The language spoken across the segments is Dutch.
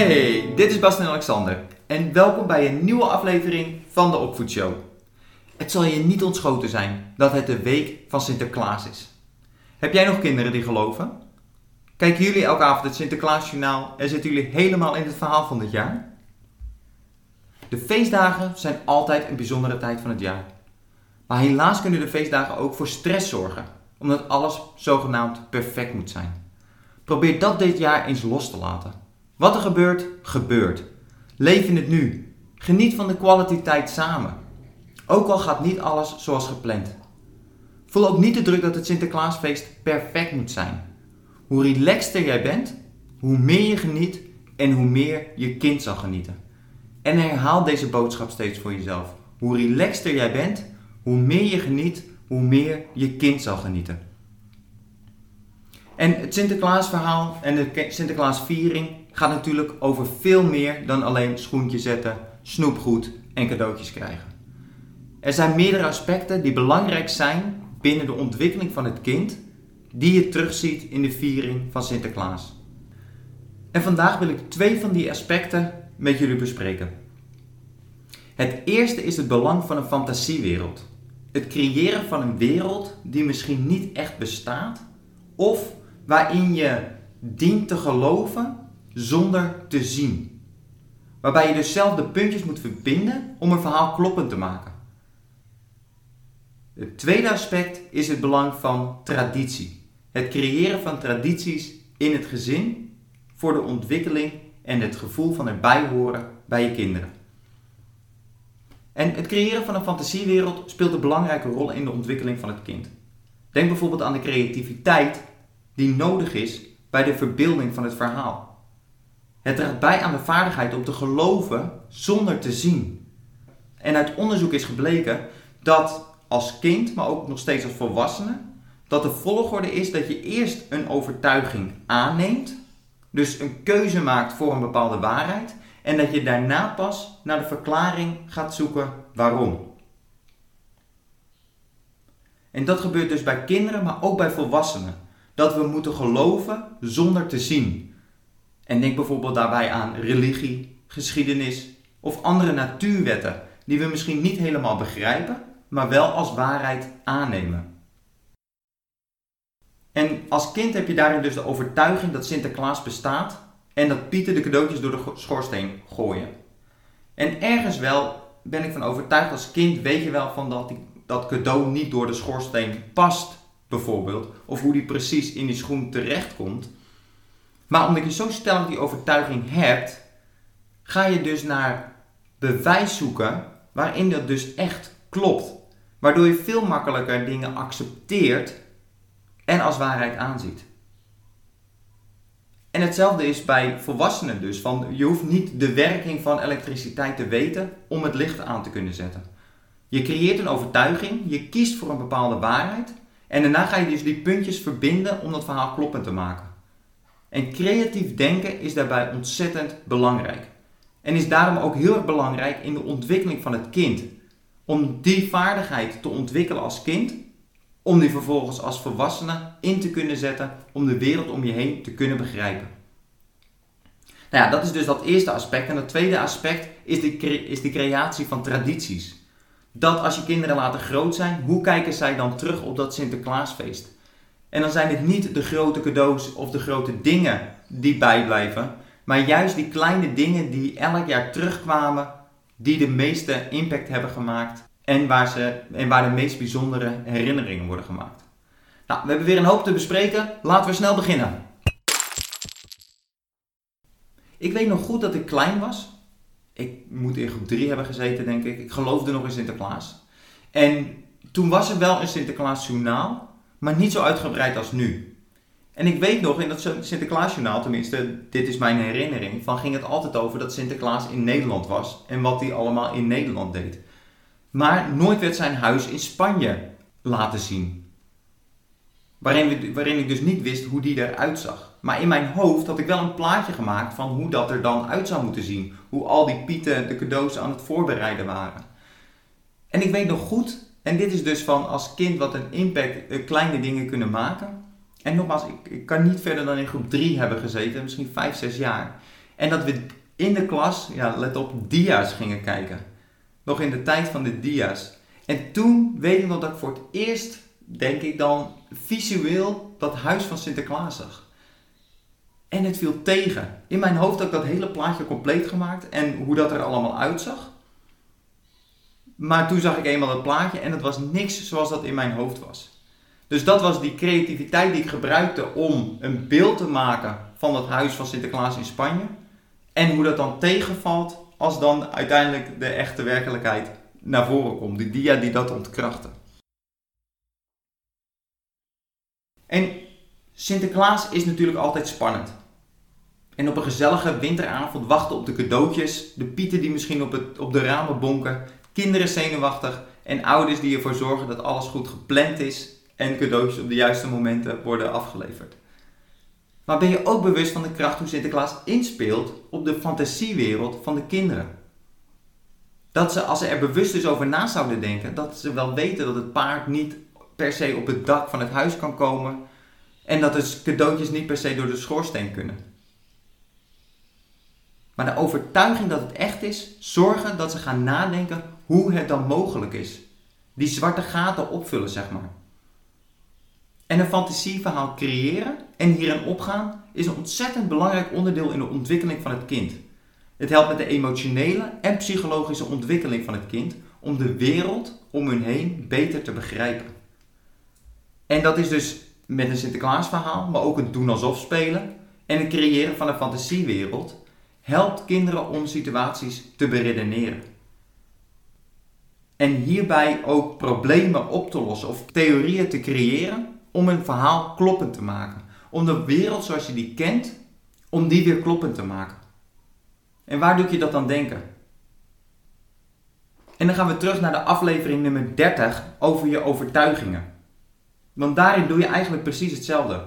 Hey, dit is Bas en Alexander en welkom bij een nieuwe aflevering van de Opvoedshow. Het zal je niet ontschoten zijn dat het de week van Sinterklaas is. Heb jij nog kinderen die geloven? Kijken jullie elke avond het Sinterklaasjournaal en zitten jullie helemaal in het verhaal van dit jaar? De feestdagen zijn altijd een bijzondere tijd van het jaar. Maar helaas kunnen de feestdagen ook voor stress zorgen, omdat alles zogenaamd perfect moet zijn. Probeer dat dit jaar eens los te laten. Wat er gebeurt, gebeurt. Leef in het nu. Geniet van de kwaliteit samen. Ook al gaat niet alles zoals gepland. Voel ook niet de druk dat het Sinterklaasfeest perfect moet zijn. Hoe relaxter jij bent, hoe meer je geniet en hoe meer je kind zal genieten. En herhaal deze boodschap steeds voor jezelf. Hoe relaxter jij bent, hoe meer je geniet, hoe meer je kind zal genieten. En het Sinterklaasverhaal en de Sinterklaasviering gaat natuurlijk over veel meer dan alleen schoentjes zetten, snoepgoed en cadeautjes krijgen. Er zijn meerdere aspecten die belangrijk zijn binnen de ontwikkeling van het kind, die je terugziet in de viering van Sinterklaas. En vandaag wil ik twee van die aspecten met jullie bespreken. Het eerste is het belang van een fantasiewereld. Het creëren van een wereld die misschien niet echt bestaat, of waarin je dient te geloven zonder te zien. Waarbij je dus zelf de puntjes moet verbinden om een verhaal kloppend te maken. Het tweede aspect is het belang van traditie. Het creëren van tradities in het gezin voor de ontwikkeling en het gevoel van erbij horen bij je kinderen. En het creëren van een fantasiewereld speelt een belangrijke rol in de ontwikkeling van het kind. Denk bijvoorbeeld aan de creativiteit die nodig is bij de verbeelding van het verhaal. Het draagt bij aan de vaardigheid om te geloven zonder te zien. En uit onderzoek is gebleken dat als kind, maar ook nog steeds als volwassene, dat de volgorde is dat je eerst een overtuiging aanneemt, dus een keuze maakt voor een bepaalde waarheid, en dat je daarna pas naar de verklaring gaat zoeken waarom. En dat gebeurt dus bij kinderen, maar ook bij volwassenen dat we moeten geloven zonder te zien. En denk bijvoorbeeld daarbij aan religie, geschiedenis of andere natuurwetten die we misschien niet helemaal begrijpen, maar wel als waarheid aannemen. En als kind heb je daarin dus de overtuiging dat Sinterklaas bestaat en dat Pieter de cadeautjes door de schoorsteen gooien. En ergens wel ben ik van overtuigd als kind weet je wel van dat dat cadeau niet door de schoorsteen past bijvoorbeeld, of hoe die precies in die schoen terechtkomt. Maar omdat je zo stellig die overtuiging hebt, ga je dus naar bewijs zoeken waarin dat dus echt klopt. Waardoor je veel makkelijker dingen accepteert en als waarheid aanziet. En hetzelfde is bij volwassenen dus. Van, je hoeft niet de werking van elektriciteit te weten om het licht aan te kunnen zetten. Je creëert een overtuiging, je kiest voor een bepaalde waarheid en daarna ga je dus die puntjes verbinden om dat verhaal kloppend te maken. En creatief denken is daarbij ontzettend belangrijk. En is daarom ook heel erg belangrijk in de ontwikkeling van het kind. Om die vaardigheid te ontwikkelen als kind, om die vervolgens als volwassene in te kunnen zetten om de wereld om je heen te kunnen begrijpen. Nou ja, dat is dus dat eerste aspect. En het tweede aspect is de, is de creatie van tradities dat als je kinderen later groot zijn, hoe kijken zij dan terug op dat Sinterklaasfeest? En dan zijn het niet de grote cadeaus of de grote dingen die bijblijven, maar juist die kleine dingen die elk jaar terugkwamen, die de meeste impact hebben gemaakt en waar, ze, en waar de meest bijzondere herinneringen worden gemaakt. Nou, we hebben weer een hoop te bespreken. Laten we snel beginnen. Ik weet nog goed dat ik klein was ik moet in groep 3 hebben gezeten, denk ik. Ik geloofde nog in Sinterklaas. En toen was er wel een Sinterklaasjournaal, maar niet zo uitgebreid als nu. En ik weet nog, in dat Sinterklaasjournaal, tenminste, dit is mijn herinnering, van ging het altijd over dat Sinterklaas in Nederland was en wat hij allemaal in Nederland deed. Maar nooit werd zijn huis in Spanje laten zien. Waarin, waarin ik dus niet wist hoe die eruit zag. Maar in mijn hoofd had ik wel een plaatje gemaakt van hoe dat er dan uit zou moeten zien. Hoe al die pieten de cadeaus aan het voorbereiden waren. En ik weet nog goed, en dit is dus van als kind wat een impact eh, kleine dingen kunnen maken. En nogmaals, ik, ik kan niet verder dan in groep 3 hebben gezeten, misschien 5, 6 jaar. En dat we in de klas, ja, let op, dia's gingen kijken. Nog in de tijd van de dia's. En toen weet ik nog dat ik voor het eerst, denk ik dan, visueel dat huis van Sinterklaas zag. En het viel tegen. In mijn hoofd had ik dat hele plaatje compleet gemaakt en hoe dat er allemaal uitzag. Maar toen zag ik eenmaal het plaatje en het was niks zoals dat in mijn hoofd was. Dus dat was die creativiteit die ik gebruikte om een beeld te maken van het huis van Sinterklaas in Spanje. En hoe dat dan tegenvalt als dan uiteindelijk de echte werkelijkheid naar voren komt. Die dia die dat ontkrachten. En Sinterklaas is natuurlijk altijd spannend. En op een gezellige winteravond wachten op de cadeautjes, de pieten die misschien op, het, op de ramen bonken, kinderen zenuwachtig en ouders die ervoor zorgen dat alles goed gepland is en cadeautjes op de juiste momenten worden afgeleverd. Maar ben je ook bewust van de kracht hoe Sinterklaas inspeelt op de fantasiewereld van de kinderen? Dat ze, als ze er bewust dus over na zouden denken, dat ze wel weten dat het paard niet per se op het dak van het huis kan komen en dat de cadeautjes niet per se door de schoorsteen kunnen. Maar de overtuiging dat het echt is, zorgen dat ze gaan nadenken hoe het dan mogelijk is. Die zwarte gaten opvullen, zeg maar. En een fantasieverhaal creëren en hierin opgaan is een ontzettend belangrijk onderdeel in de ontwikkeling van het kind. Het helpt met de emotionele en psychologische ontwikkeling van het kind om de wereld om hun heen beter te begrijpen. En dat is dus met een Sinterklaasverhaal, maar ook het doen alsof spelen en het creëren van een fantasiewereld helpt kinderen om situaties te beredeneren. En hierbij ook problemen op te lossen of theorieën te creëren om een verhaal kloppend te maken. Om de wereld zoals je die kent, om die weer kloppend te maken. En waar doe je dat dan denken? En dan gaan we terug naar de aflevering nummer 30 over je overtuigingen. Want daarin doe je eigenlijk precies hetzelfde.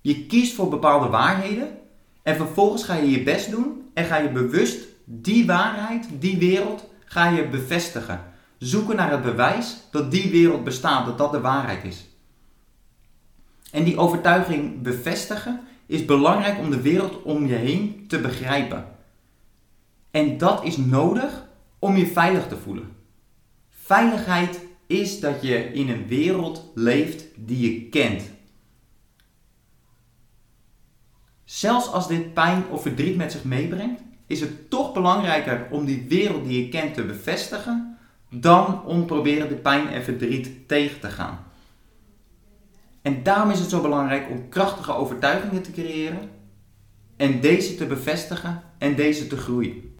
Je kiest voor bepaalde waarheden en vervolgens ga je je best doen en ga je bewust die waarheid, die wereld, ga je bevestigen. Zoeken naar het bewijs dat die wereld bestaat, dat dat de waarheid is. En die overtuiging bevestigen is belangrijk om de wereld om je heen te begrijpen. En dat is nodig om je veilig te voelen. Veiligheid is dat je in een wereld leeft die je kent. Zelfs als dit pijn of verdriet met zich meebrengt, is het toch belangrijker om die wereld die je kent te bevestigen dan om proberen de pijn en verdriet tegen te gaan. En daarom is het zo belangrijk om krachtige overtuigingen te creëren en deze te bevestigen en deze te groeien.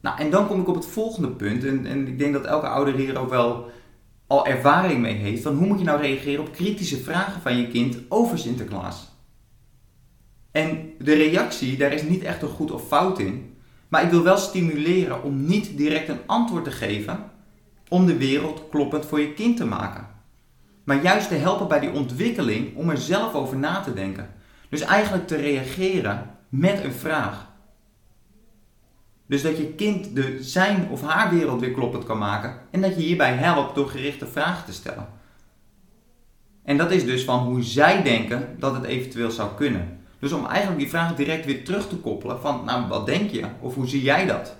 Nou, en dan kom ik op het volgende punt, en, en ik denk dat elke ouder hier ook wel al ervaring mee heeft, van hoe moet je nou reageren op kritische vragen van je kind over Sinterklaas. En de reactie, daar is niet echt een goed of fout in, maar ik wil wel stimuleren om niet direct een antwoord te geven, om de wereld kloppend voor je kind te maken. Maar juist te helpen bij die ontwikkeling om er zelf over na te denken. Dus eigenlijk te reageren met een vraag. Dus dat je kind de zijn of haar wereld weer kloppend kan maken en dat je hierbij helpt door gerichte vragen te stellen. En dat is dus van hoe zij denken dat het eventueel zou kunnen. Dus om eigenlijk die vraag direct weer terug te koppelen van, nou wat denk je? Of hoe zie jij dat?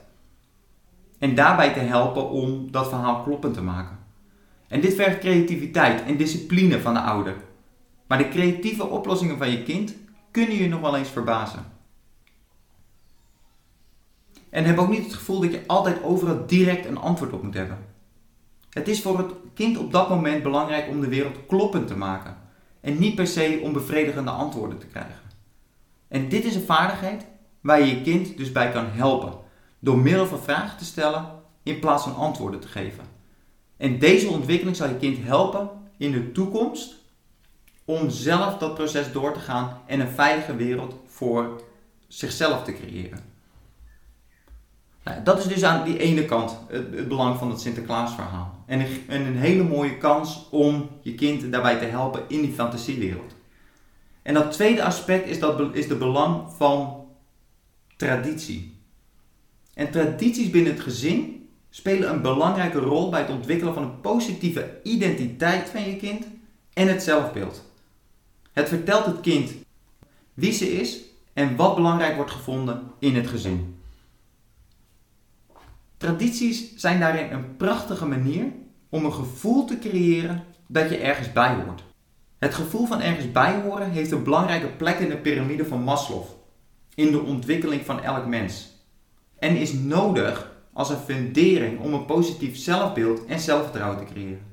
En daarbij te helpen om dat verhaal kloppend te maken. En dit vergt creativiteit en discipline van de ouder. Maar de creatieve oplossingen van je kind kunnen je nog wel eens verbazen. En heb ook niet het gevoel dat je altijd overal direct een antwoord op moet hebben. Het is voor het kind op dat moment belangrijk om de wereld kloppend te maken. En niet per se om bevredigende antwoorden te krijgen. En dit is een vaardigheid waar je je kind dus bij kan helpen. Door middel van vragen te stellen in plaats van antwoorden te geven. En deze ontwikkeling zal je kind helpen in de toekomst om zelf dat proces door te gaan en een veilige wereld voor zichzelf te creëren. Nou, dat is dus aan die ene kant het, belang van het Sinterklaasverhaal. En een, en een hele mooie kans om je kind daarbij te helpen in die fantasiewereld. En dat tweede aspect is, dat, is de belang van traditie. En tradities binnen het gezin spelen een belangrijke rol bij het ontwikkelen van een positieve identiteit van je kind en het zelfbeeld. Het vertelt het kind wie ze is en wat belangrijk wordt gevonden in het gezin. Tradities zijn daarin een prachtige manier om een gevoel te creëren dat je ergens bij hoort. Het gevoel van ergens bij horen heeft een belangrijke plek in de piramide van Maslow, in de ontwikkeling van elk mens. En is nodig als een fundering om een positief zelfbeeld en zelfvertrouwen te creëren.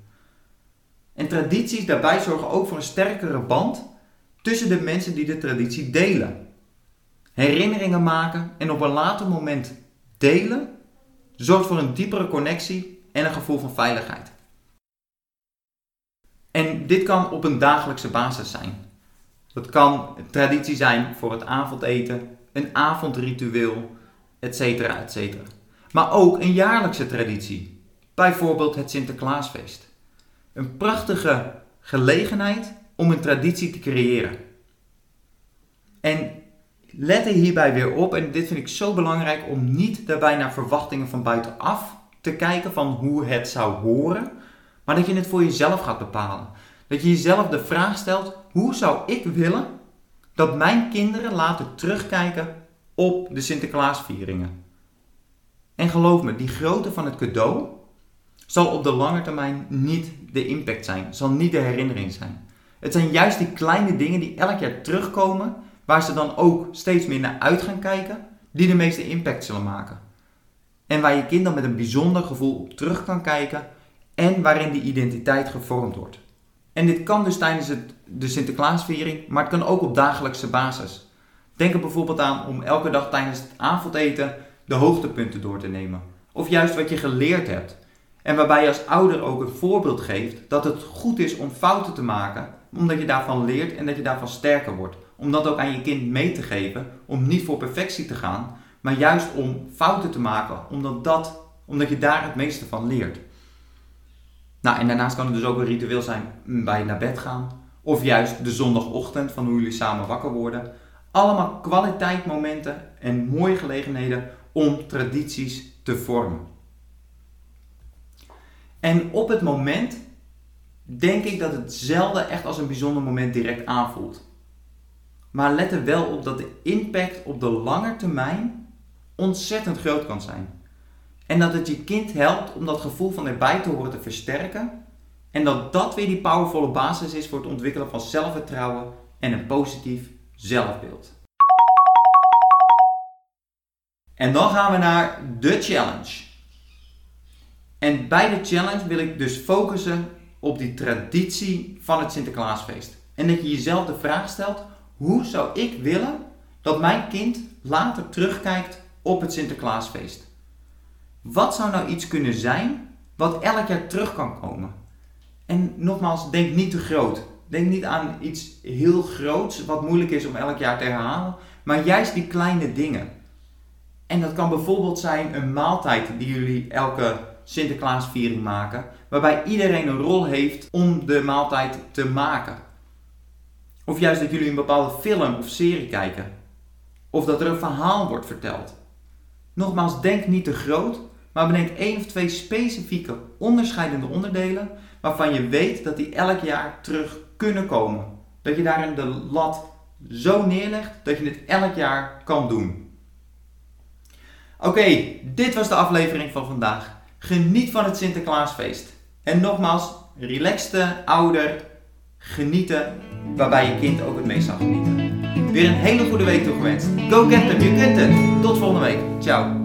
En tradities daarbij zorgen ook voor een sterkere band tussen de mensen die de traditie delen. Herinneringen maken en op een later moment delen zorgt voor een diepere connectie en een gevoel van veiligheid. En dit kan op een dagelijkse basis zijn. Dat kan traditie zijn voor het avondeten, een avondritueel, etc. etc. Maar ook een jaarlijkse traditie, bijvoorbeeld het Sinterklaasfeest. Een prachtige gelegenheid om een traditie te creëren. En let er hierbij weer op, en dit vind ik zo belangrijk, om niet daarbij naar verwachtingen van buitenaf te kijken van hoe het zou horen, maar dat je het voor jezelf gaat bepalen. Dat je jezelf de vraag stelt: hoe zou ik willen dat mijn kinderen later terugkijken op de Sinterklaasvieringen? En geloof me, die grootte van het cadeau zal op de lange termijn niet de impact zijn, zal niet de herinnering zijn. Het zijn juist die kleine dingen die elk jaar terugkomen, waar ze dan ook steeds meer naar uit gaan kijken, die de meeste impact zullen maken. En waar je kind dan met een bijzonder gevoel op terug kan kijken en waarin die identiteit gevormd wordt. En dit kan dus tijdens het, de Sinterklaasviering, maar het kan ook op dagelijkse basis. Denk er bijvoorbeeld aan om elke dag tijdens het avondeten de hoogtepunten door te nemen. Of juist wat je geleerd hebt. En waarbij je als ouder ook een voorbeeld geeft dat het goed is om fouten te maken, omdat je daarvan leert en dat je daarvan sterker wordt. Om dat ook aan je kind mee te geven, om niet voor perfectie te gaan, maar juist om fouten te maken, omdat, dat, omdat je daar het meeste van leert. Nou, en daarnaast kan het dus ook een ritueel zijn bij naar bed gaan. Of juist de zondagochtend van hoe jullie samen wakker worden. Allemaal kwaliteitmomenten en mooie gelegenheden om tradities te vormen. En op het moment denk ik dat het zelden echt als een bijzonder moment direct aanvoelt. Maar let er wel op dat de impact op de lange termijn ontzettend groot kan zijn. En dat het je kind helpt om dat gevoel van erbij te horen te versterken. En dat dat weer die powervolle basis is voor het ontwikkelen van zelfvertrouwen en een positief zelfbeeld. En dan gaan we naar de challenge. En bij de challenge wil ik dus focussen op die traditie van het Sinterklaasfeest. En dat je jezelf de vraag stelt: hoe zou ik willen dat mijn kind later terugkijkt op het Sinterklaasfeest? Wat zou nou iets kunnen zijn wat elk jaar terug kan komen? En nogmaals, denk niet te groot. Denk niet aan iets heel groots wat moeilijk is om elk jaar te herhalen, maar juist die kleine dingen. En dat kan bijvoorbeeld zijn een maaltijd die jullie elke Sinterklaasviering maken, waarbij iedereen een rol heeft om de maaltijd te maken. Of juist dat jullie een bepaalde film of serie kijken. Of dat er een verhaal wordt verteld. Nogmaals, denk niet te groot, maar bedenk één of twee specifieke onderscheidende onderdelen waarvan je weet dat die elk jaar terug kunnen komen. Dat je daarin de lat zo neerlegt dat je het elk jaar kan doen. Oké, dit was de aflevering van vandaag. Geniet van het Sinterklaasfeest. En nogmaals, relaxte ouder, genieten waarbij je kind ook het meest zal genieten. Weer een hele goede week toegewenst. Go get them, je kunt het. Tot volgende week. Ciao.